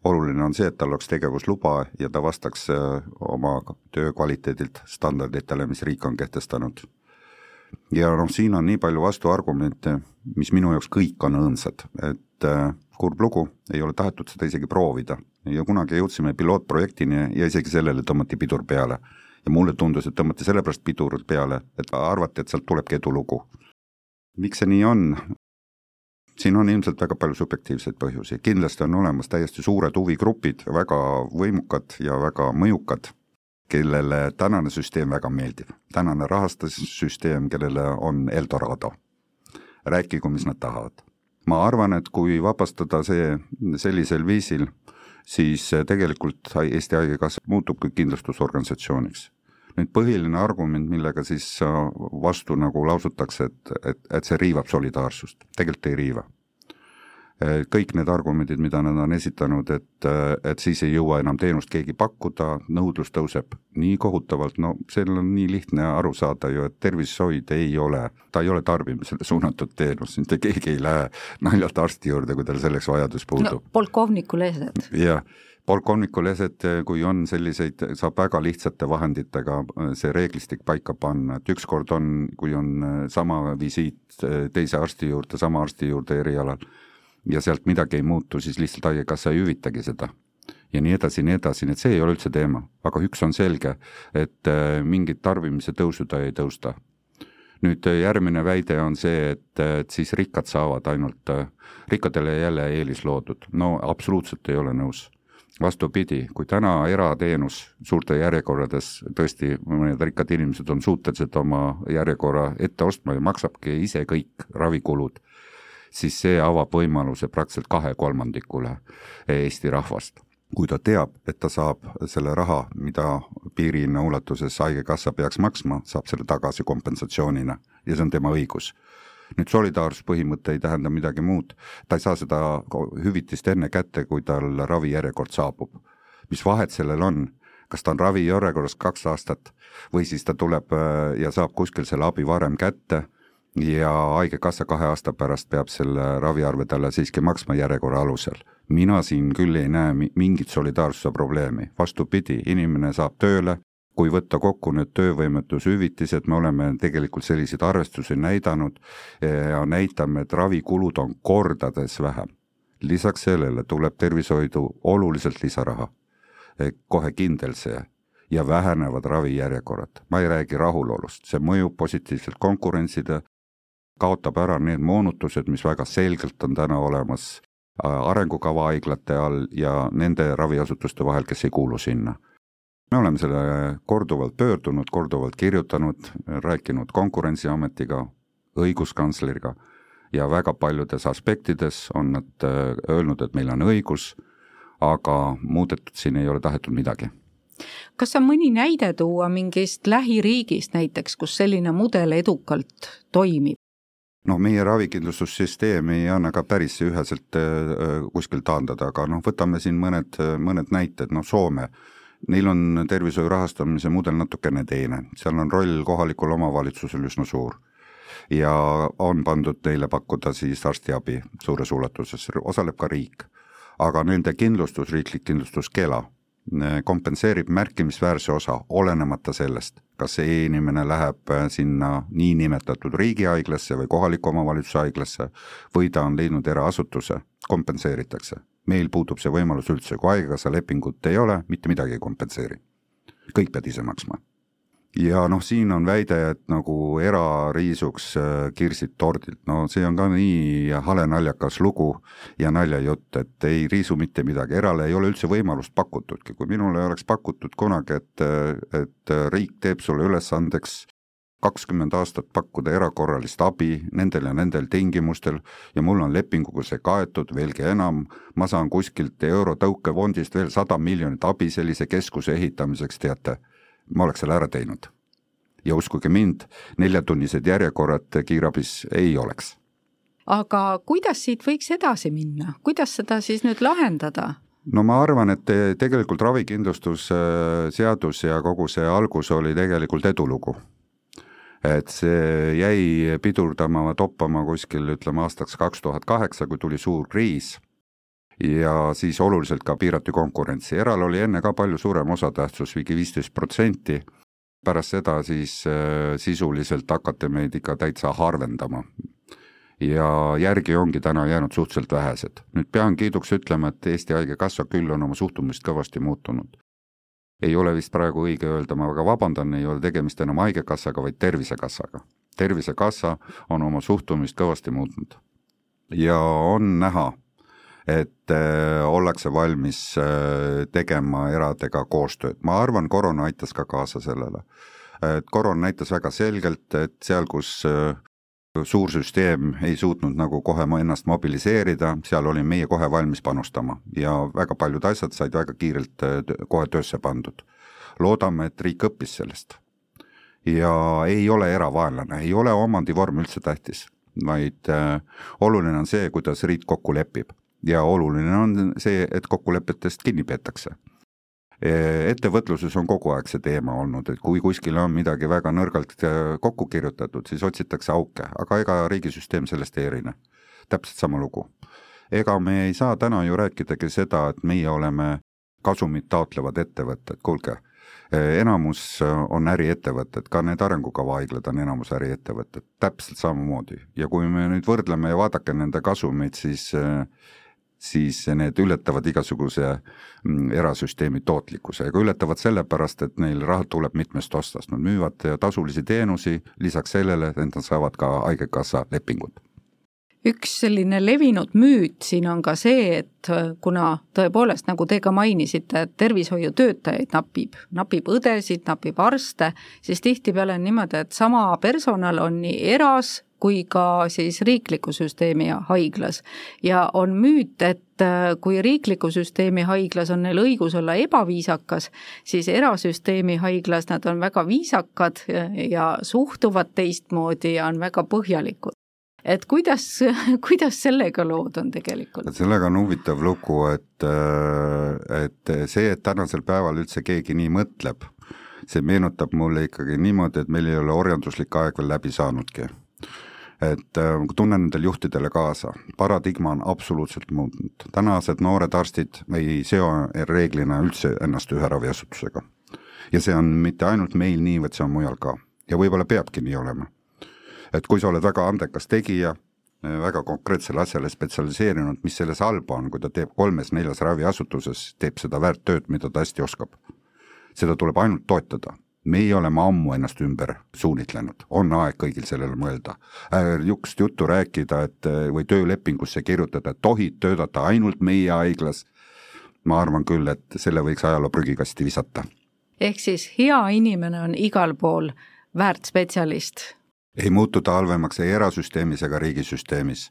oluline on see, et tal oleks tegevusluba ja ta vastaks äh, oma töö kvaliteedilt standarditele, mis riik on kehtestanud. ja noh, siin on nii palju vastuargumente, mis minu jaoks kõik on õõnsad, et äh, kurb lugu, ei ole tahetud seda isegi proovida ja kunagi jõudsime pilootprojektini ja isegi sellele tõmmati pidur peale. Ja mulle tundus, et tõmmati sellepärast pidur peale, et arvati, et sealt tulebki edulugu. miks see nii on, siin on ilmselt väga palju subjektiivseid põhjusi, kindlasti on olemas täiesti suured huvigrupid, väga võimukad ja väga mõjukad, kellele tänane süsteem väga meeldib. tänane rahastussüsteem, kellele on Eldorado. rääkigu, mis nad tahavad. ma arvan, et kui vabastada see sellisel viisil, siis tegelikult Eesti Haigekassa muutubki kindlustusorganisatsiooniks nüüd põhiline argument, millega siis vastu nagu lausutakse, et, et, et see riivab solidaarsust, tegelikult ei riiva. kõik need argumendid, mida nad on esitanud, et, et siis ei jõua enam teenust keegi pakkuda, nõudlus tõuseb nii kohutavalt, no sellel on nii lihtne aru saada ju, et tervishoid ei ole, ta ei ole tarbimisele suunatud teenus, mitte keegi ei lähe naljalt arsti juurde, kui tal selleks vajadus puudub no,. polkovniku lesed. jah polkovnikuleset, kui on selliseid, saab väga lihtsate vahenditega äh, see reeglistik paika panna, et ükskord on, kui on äh, sama visiit teise arsti juurde, sama arsti juurde erialal ja sealt midagi ei muutu, siis lihtsalt Haigekassa ei hüvitagi seda. ja nii edasi, nii edasi, nii et see ei ole üldse teema, aga üks on selge, et mingit tarbimise tõusu ta ei tõusta. nüüd järgmine väide on see, et, et siis rikkad saavad ainult, rikkadele jälle eelis loodud, no absoluutselt ei ole nõus vastupidi, kui täna erateenus suurte järjekordades, tõesti mõned rikkad inimesed on suutelised oma järjekorra ette ostma ja maksabki ise kõik ravikulud, siis see avab võimaluse praktiliselt kahe-kolmandikule Eesti rahvast. kui ta teab, et ta saab selle raha, mida piirhinna ulatuses Haigekassa peaks maksma, saab selle tagasi kompensatsioonina ja see on tema õigus nüüd solidaarsuspõhimõte ei tähenda midagi muud, ta ei saa seda hüvitist enne kätte, kui tal ravijärjekord saabub. mis vahet sellel on, kas ta on ravijärjekorras kaks aastat või siis ta tuleb äh, ja saab kuskil selle abi varem kätte ja Haigekassa kahe aasta pärast peab selle raviarve talle siiski maksma järjekorra alusel. mina siin küll ei näe mingit solidaarsuse probleemi, vastupidi, inimene saab tööle, kui võtta kokku need töövõimetushüvitised, me oleme tegelikult selliseid arvestusi näidanud ja näitame, et ravikulud on kordades vähem. lisaks sellele tuleb tervishoidu oluliselt lisaraha, kohe kindel see, ja vähenevad ravijärjekorrad. ma ei räägi rahulolust, see mõjub positiivselt konkurentsile, kaotab ära need moonutused, mis väga selgelt on täna olemas arengukava haiglate all ja nende raviasutuste vahel, kes ei kuulu sinna me oleme selle korduvalt pöördunud, korduvalt kirjutanud, rääkinud Konkurentsiametiga, õiguskantsleriga ja väga paljudes aspektides on nad äh, öelnud, et meil on õigus, aga muudetud siin ei ole tahetud midagi. Kas on mõni näide tuua mingist lähiriigist näiteks, kus selline mudel edukalt toimib? noh, meie ravikindlustussüsteem ei anna ka päris üheselt äh, kuskil taandada, aga noh, võtame siin mõned, mõned näited, noh Soome Neil on tervishoiu rahastamise mudel natukene teine, seal on roll kohalikul omavalitsusel üsna suur. ja on pandud neile pakkuda siis arstiabi suures ulatuses, osaleb ka riik. aga nende kindlustus, riiklik kindlustus Kela, eh, kompenseerib märkimisväärse osa, olenemata sellest, kas see inimene läheb eh, sinna niinimetatud riigihaiglasse või kohaliku omavalitsuse haiglasse või ta on leidnud eraasutuse, kompenseeritakse meil puudub see võimalus üldse, kui Haigekassa lepingut ei ole, mitte midagi ei kompenseeri. kõik pead ise maksma. Ja noh, siin on väide, et nagu era riisuks äh, kirsid tordilt, no see on ka nii hale naljakas lugu ja naljajutt, et ei riisu mitte midagi, erale ei ole üldse võimalust pakutudki, kui minule oleks pakutud kunagi, et, et riik teeb sulle ülesandeks kakskümmend aastat pakkuda erakorralist abi nendel ja nendel tingimustel ja mul on lepinguga see kaetud, veelgi enam, ma saan kuskilt Eurotõukefondist veel sada miljonit abi sellise keskuse ehitamiseks, teate, ma oleks selle ära teinud. ja uskuge mind, neljatunnised järjekorrad kiirabis ei oleks aga kuidas siit võiks edasi minna, kuidas seda siis nüüd lahendada? no ma arvan, et tegelikult ravikindlustusseadus ja kogu see algus oli tegelikult edulugu et see jäi pidurdama, toppama kuskil ütleme aastaks kaks tuhat kaheksa, kui tuli suur kriis ja siis oluliselt ka piirati konkurentsi, eral oli enne ka palju suurem osatähtsus, ligi viisteist protsenti, pärast seda siis äh, sisuliselt hakati meid ikka täitsa harvendama. ja järgi ongi täna jäänud suhteliselt vähesed. nüüd pean kiiduks ütlema, et Eesti Haigekassa küll on oma suhtumist kõvasti muutunud. ei ole vist praegu õige öelda, ma väga vabandan, ei ole tegemist enam Haigekassaga, vaid Tervisekassaga. tervisekassa on oma suhtumist kõvasti muutnud. ja on näha et äh, ollakse valmis äh, tegema eradega koostööd. ma arvan, koroona aitas ka kaasa sellele. et koroona näitas väga selgelt, et seal, kus äh, suur süsteem ei suutnud nagu kohe ennast mobiliseerida, seal olime meie kohe valmis panustama ja väga paljud asjad said väga kiirelt kohe töösse pandud. loodame, et riik õppis sellest. ja ei ole eravaenlane, ei ole omandivorm üldse tähtis, vaid oluline on see, kuidas riik kokku lepib ja oluline on see, et kokkulepetest kinni peetakse. E, ettevõtluses on kogu aeg see teema olnud, et kui kuskil on midagi väga nõrgalt e, kokku kirjutatud, siis otsitakse auke, aga ega riigisüsteem sellest ei erine. täpselt sama lugu. ega me ei saa täna ju rääkidagi seda, et meie oleme kasumit taotlevad ettevõtted, kuulge e, enamus on äriettevõtted, ka need arengukava haiglad on enamus äriettevõtted, täpselt samamoodi. ja kui me nüüd võrdleme ja vaadake nende kasumeid, siis siis need ületavad igasuguse mm, erasüsteemi tootlikkuse, aga ületavad sellepärast, et neil raha tuleb mitmest otsast, nad müüvad tasulisi teenusi, lisaks sellele, et nad saavad ka Haigekassa lepingud üks selline levinud müüt siin on ka see, et kuna tõepoolest, nagu te ka mainisite, et tervishoiutöötajaid napib, napib õdesid, napib arste, siis tihtipeale on niimoodi, et sama personal on nii eras kui ka siis riikliku süsteemi haiglas. ja on müüt, et äh, kui riikliku süsteemi haiglas on neil õigus olla ebaviisakas, siis erasüsteemi haiglas nad on väga viisakad ja suhtuvad teistmoodi ja on väga põhjalikud et kuidas, kuidas sellega lood on tegelikult? sellega on huvitav lugu, et, äh, et see, et tänasel päeval üldse keegi nii mõtleb, see meenutab mulle ikkagi niimoodi, et meil ei ole orjanduslik aeg veel läbi saanudki et äh, tunnen nendele juhtidele kaasa, paradigma on absoluutselt muutnud, tänased noored arstid ei seo reeglina üldse ennast ühe raviasutusega. ja see on mitte ainult meil nii, vaid see on mujal ka ja võib-olla peabki nii olema. Et kui sa oled väga andekas tegija, äh, väga konkreetsele asjale spetsialiseerunud, mis selles halba on, kui ta teeb kolmes-neljas raviasutuses, teeb seda väärt tööd, mida ta hästi oskab. seda tuleb ainult toetada meie oleme ammu ennast ümber suunitlenud, on aeg kõigil sellele mõelda. niisugust juttu rääkida, et või töölepingusse kirjutada, et tohid töötada ainult meie haiglas, ma arvan küll, et selle võiks ajaloo prügikasti visata. ehk siis hea inimene on igal pool väärt spetsialist? Ei muutu ta halvemaks ei erasüsteemis ega riigisüsteemis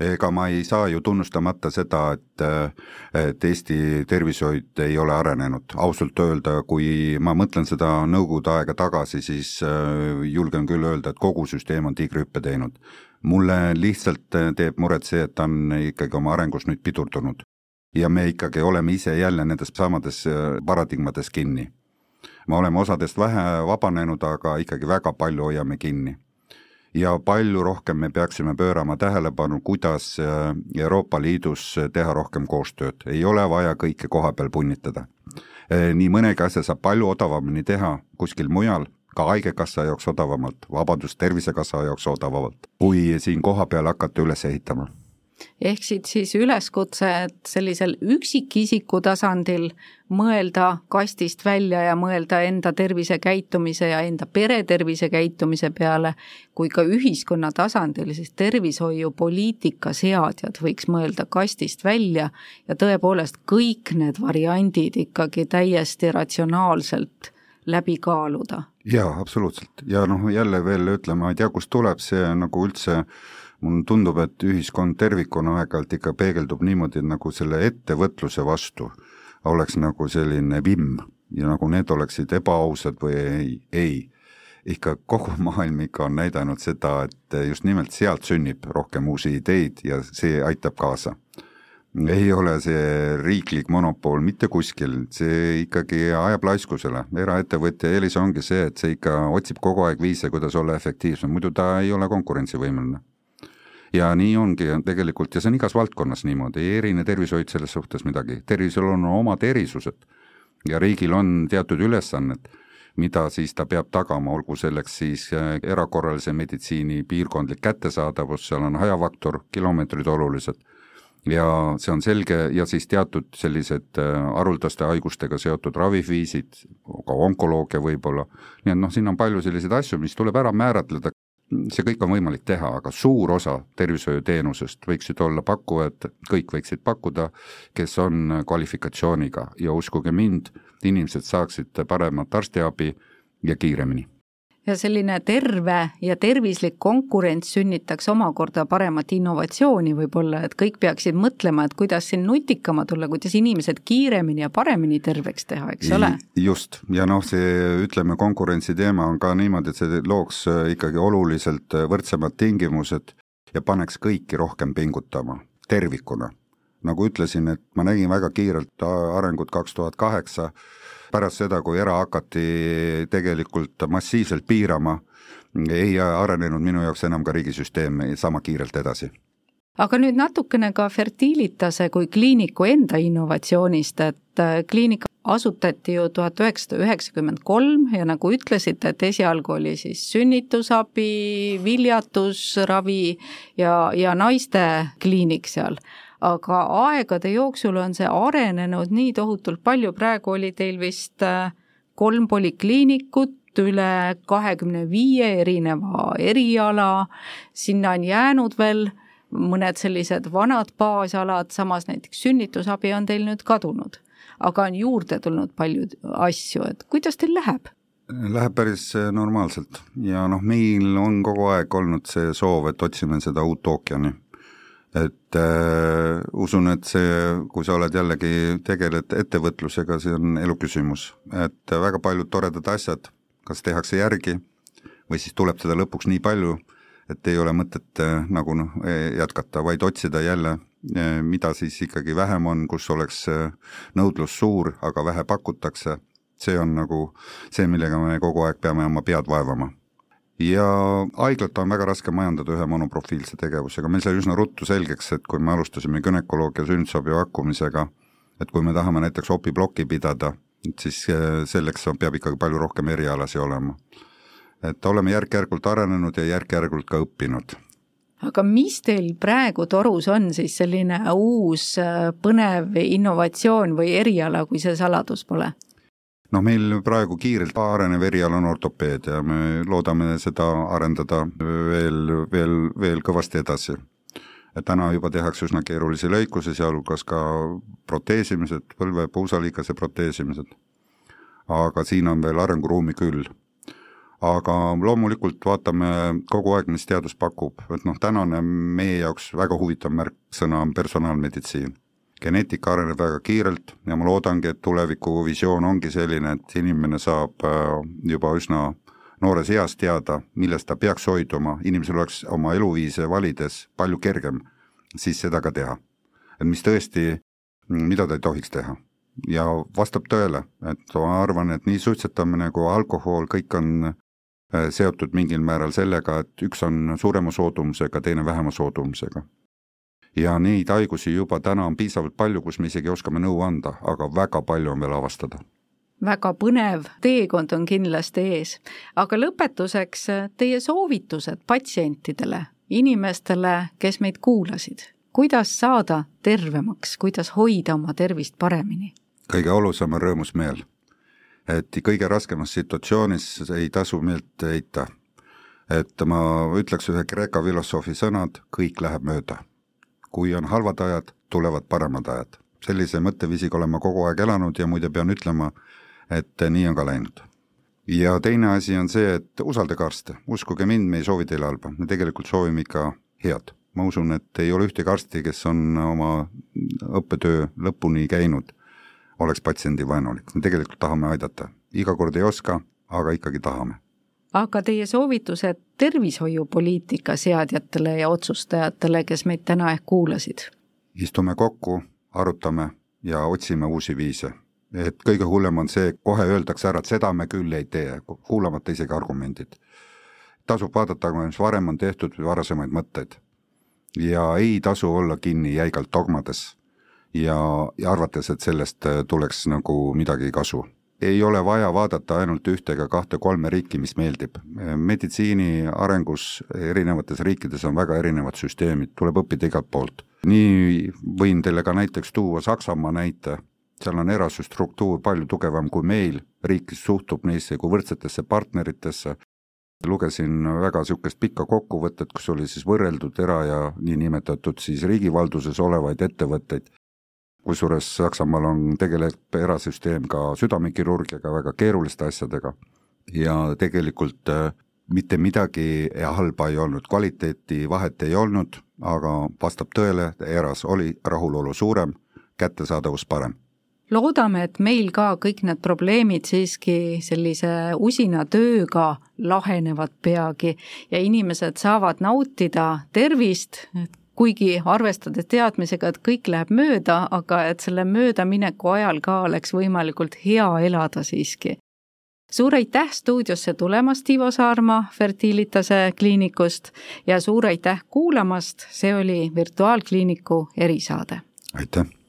ega ma ei saa ju tunnustamata seda, et et Eesti tervishoid ei ole arenenud, ausalt öelda, kui ma mõtlen seda nõukogude aega tagasi, siis äh, julgen küll öelda, et kogu süsteem on tiigrihüppe teinud. mulle lihtsalt äh, teeb muret see, et ta on ikkagi oma arengus nüüd pidurdunud. ja me ikkagi oleme ise jälle nendes samades äh, paradigmades kinni. me oleme osadest vähe vabanenud, aga ikkagi väga palju hoiame kinni ja palju rohkem me peaksime pöörama tähelepanu, kuidas äh, Euroopa Liidus teha rohkem koostööd, ei ole vaja kõike koha peal punnitada. Äh, nii mõnegi asja saab palju odavamini teha kuskil mujal, ka Haigekassa jaoks odavamalt, vabandust, Tervisekassa jaoks odavamalt, kui siin kohapeal hakata üles ehitama ehk siit siis üleskutse, et sellisel üksikisiku tasandil mõelda kastist välja ja mõelda enda tervisekäitumise ja enda pere tervisekäitumise peale, kui ka ühiskonna tasandil, siis tervishoiupoliitika seadjad võiks mõelda kastist välja ja tõepoolest kõik need variandid ikkagi täiesti ratsionaalselt läbi kaaluda. jaa, absoluutselt ja noh, jälle veel ütlema, ma ei tea, kust tuleb see nagu üldse mulle tundub, et ühiskond tervikuna aeg-ajalt ikka peegeldub niimoodi, et nagu selle ettevõtluse vastu oleks nagu selline vimm ja nagu need oleksid ebaausad või ei, ei. ikka kogu maailm ikka on näidanud seda, et just nimelt sealt sünnib rohkem uusi ideid ja see aitab kaasa. ei ole see riiklik monopol mitte kuskil, see ikkagi ajab laiskusele, eraettevõtja eelis ongi see, et see ikka otsib kogu aeg viise, kuidas olla efektiivsem, muidu ta ei ole konkurentsivõimeline ja nii ongi tegelikult ja see on igas valdkonnas niimoodi, ei erine tervishoid selles suhtes midagi, tervisel on omad erisused ja riigil on teatud ülesanned, mida siis ta peab tagama, olgu selleks siis äh, erakorralise meditsiini piirkondlik kättesaadavus, seal on hajafaktor, kilomeetrid olulised. Ja see on selge ja siis teatud sellised äh, haruldaste haigustega seotud raviviisid, ka onkoloogia võib-olla, nii et noh, siin on palju selliseid asju, mis tuleb ära määratleda, see kõik on võimalik teha, aga suur osa tervishoiuteenusest võiksid olla pakkujad, kõik võiksid pakkuda, kes on kvalifikatsiooniga. Ja uskuge mind, inimesed saaksid paremat arstiabi ja kiiremini ja selline terve ja tervislik konkurents sünnitaks omakorda paremat innovatsiooni võib-olla, et kõik peaksid mõtlema, et kuidas siin nutikama tulla, kuidas inimesed kiiremini ja paremini terveks teha, eks ole? just, ja noh, see ütleme, konkurentsi teema on ka niimoodi, et see looks äh, ikkagi oluliselt äh, võrdsemad tingimused ja paneks kõiki rohkem pingutama tervikuna. nagu ütlesin, et ma nägin väga kiirelt arengut kaks tuhat kaheksa, pärast seda, kui era hakati tegelikult massiivselt piirama, ei arenenud minu jaoks enam ka riigisüsteem sama kiirelt edasi. Aga nüüd natukene ka Fertilitase kui kliiniku enda innovatsioonist, et äh, kliinik asutati ju tuhat üheksasada üheksakümmend kolm ja nagu ütlesite, et esialgu oli siis sünnitusabi, viljatusravi ja, ja naistekliinik seal aga aegade jooksul on see arenenud nii tohutult palju, praegu oli teil vist äh, kolm polikliinikut, üle kahekümne viie erineva eriala, sinna on jäänud veel mõned sellised vanad baasalad, samas näiteks sünnitusabi on teil nüüd kadunud. aga on juurde tulnud palju asju, et kuidas teil läheb? Läheb päris äh, normaalselt. Ja noh, meil on kogu aeg olnud see soov, et otsime seda uut ookeani et äh, usun, et see, kui sa oled jällegi, tegeled ettevõtlusega, see on eluküsimus, et väga paljud toredad asjad, kas tehakse järgi või siis tuleb seda lõpuks nii palju, et ei ole mõtet äh, nagu noh, e, jätkata, vaid otsida jälle, e, mida siis ikkagi vähem on, kus oleks äh, nõudlus suur, aga vähe pakutakse, see on nagu see, millega me kogu aeg peame oma pead vaevama ja haiglat on väga raske majandada ühe monoprofiilse tegevusega, meil sai üsna ruttu selgeks, et kui me alustasime günekoloogia sünnitusabi pakkumisega, et kui me tahame näiteks opiplokki pidada, et siis eh, selleks peab ikkagi palju rohkem erialasi olema. et oleme järk-järgult arenenud ja järk-järgult ka õppinud aga mis teil praegu torus on siis selline uus eh, põnev innovatsioon või eriala, kui see saladus pole? Noh, meil praegu kiirelt arenev eriala on ortopeedia, me loodame seda arendada veel, veel, veel kõvasti edasi. et täna juba tehakse üsna keerulisi lõikusi, sealhulgas ka proteesimised, põlve puusaliigese proteesimised. aga siin on veel arenguruumi küll. aga loomulikult vaatame kogu aeg, mis teadus pakub, et noh, tänane meie jaoks väga huvitav märksõna on personaalmeditsiin geneetika areneb väga kiirelt ja ma loodangi, et tulevikuvisioon ongi selline, et inimene saab äh, juba üsna noores eas teada, millest ta peaks hoiduma, inimesel oleks oma eluviise valides palju kergem siis seda ka teha. et mis tõesti, mida ta ei tohiks teha. ja vastab tõele, et ma arvan, et nii suitsetamine kui alkohol, kõik on äh, seotud mingil määral sellega, et üks on suurema soodumusega, teine vähema soodumusega ja neid haigusi juba täna on piisavalt palju, kus me isegi oskame nõu anda, aga väga palju on veel avastada väga põnev teekond on kindlasti ees. aga lõpetuseks teie soovitused patsientidele, inimestele, kes meid kuulasid, kuidas saada tervemaks, kuidas hoida oma tervist paremini? kõige olulisem on rõõmus meel. et kõige raskemas situatsioonis ei tasu meelt heita. et ma ütleks ühe Kreeka filosoofi sõnad, kõik läheb mööda kui on halvad ajad, tulevad paremad ajad. sellise mõtteviisiga olen ma kogu aeg elanud ja muide pean ütlema, et nii on ka läinud. ja teine asi on see, et usaldage arste, uskuge mind, me ei soovi teile halba, me tegelikult soovime ikka head. ma usun, et ei ole ühtegi arsti, kes on oma õppetöö lõpuni käinud, oleks patsiendivaenulik, me tegelikult tahame aidata, iga kord ei oska, aga ikkagi tahame aga teie soovitused tervishoiupoliitika seadjatele ja otsustajatele, kes meid täna ehk kuulasid? istume kokku, arutame ja otsime uusi viise. et kõige hullem on see, kohe öeldakse ära, et seda me küll ei tee, kuulamata isegi argumendid. tasub vaadata, mis varem on tehtud varasemaid mõtteid. ja ei tasu olla kinni jäigalt dogmades ja, ja arvates, et sellest äh, tuleks nagu midagi kasu. Ei ole vaja vaadata ainult ühte ega kahte-kolme riiki, mis meeldib. meditsiini arengus erinevates riikides on väga erinevad süsteemid, tuleb õppida igalt poolt. nii võin teile ka näiteks tuua Saksamaa näite, seal on erastruktuur palju tugevam kui meil, riik suhtub neisse kui võrdsetesse partneritesse, lugesin väga niisugust pikka kokkuvõtet, kus oli siis võrreldud era- ja niinimetatud siis riigivalduses olevaid ettevõtteid, kusjuures Saksamaal on, tegeleb erasüsteem ka südamekirurgiaga, väga keeruliste asjadega. Ja tegelikult äh, mitte midagi halba ei olnud, kvaliteeti vahet ei olnud, aga vastab tõele, eras oli rahulolu suurem, kättesaadavus parem. Loodame, et meil ka kõik need probleemid siiski sellise usina tööga lahenevad peagi ja inimesed saavad nautida tervist, kuigi arvestades teadmisega, et kõik läheb mööda, aga et selle möödamineku ajal ka oleks võimalikult hea elada siiski. suur aitäh stuudiosse tulemast, Ivo Saarma Fertilitase kliinikust ja suur aitäh kuulamast, see oli Virtuaalkliiniku erisaade. aitäh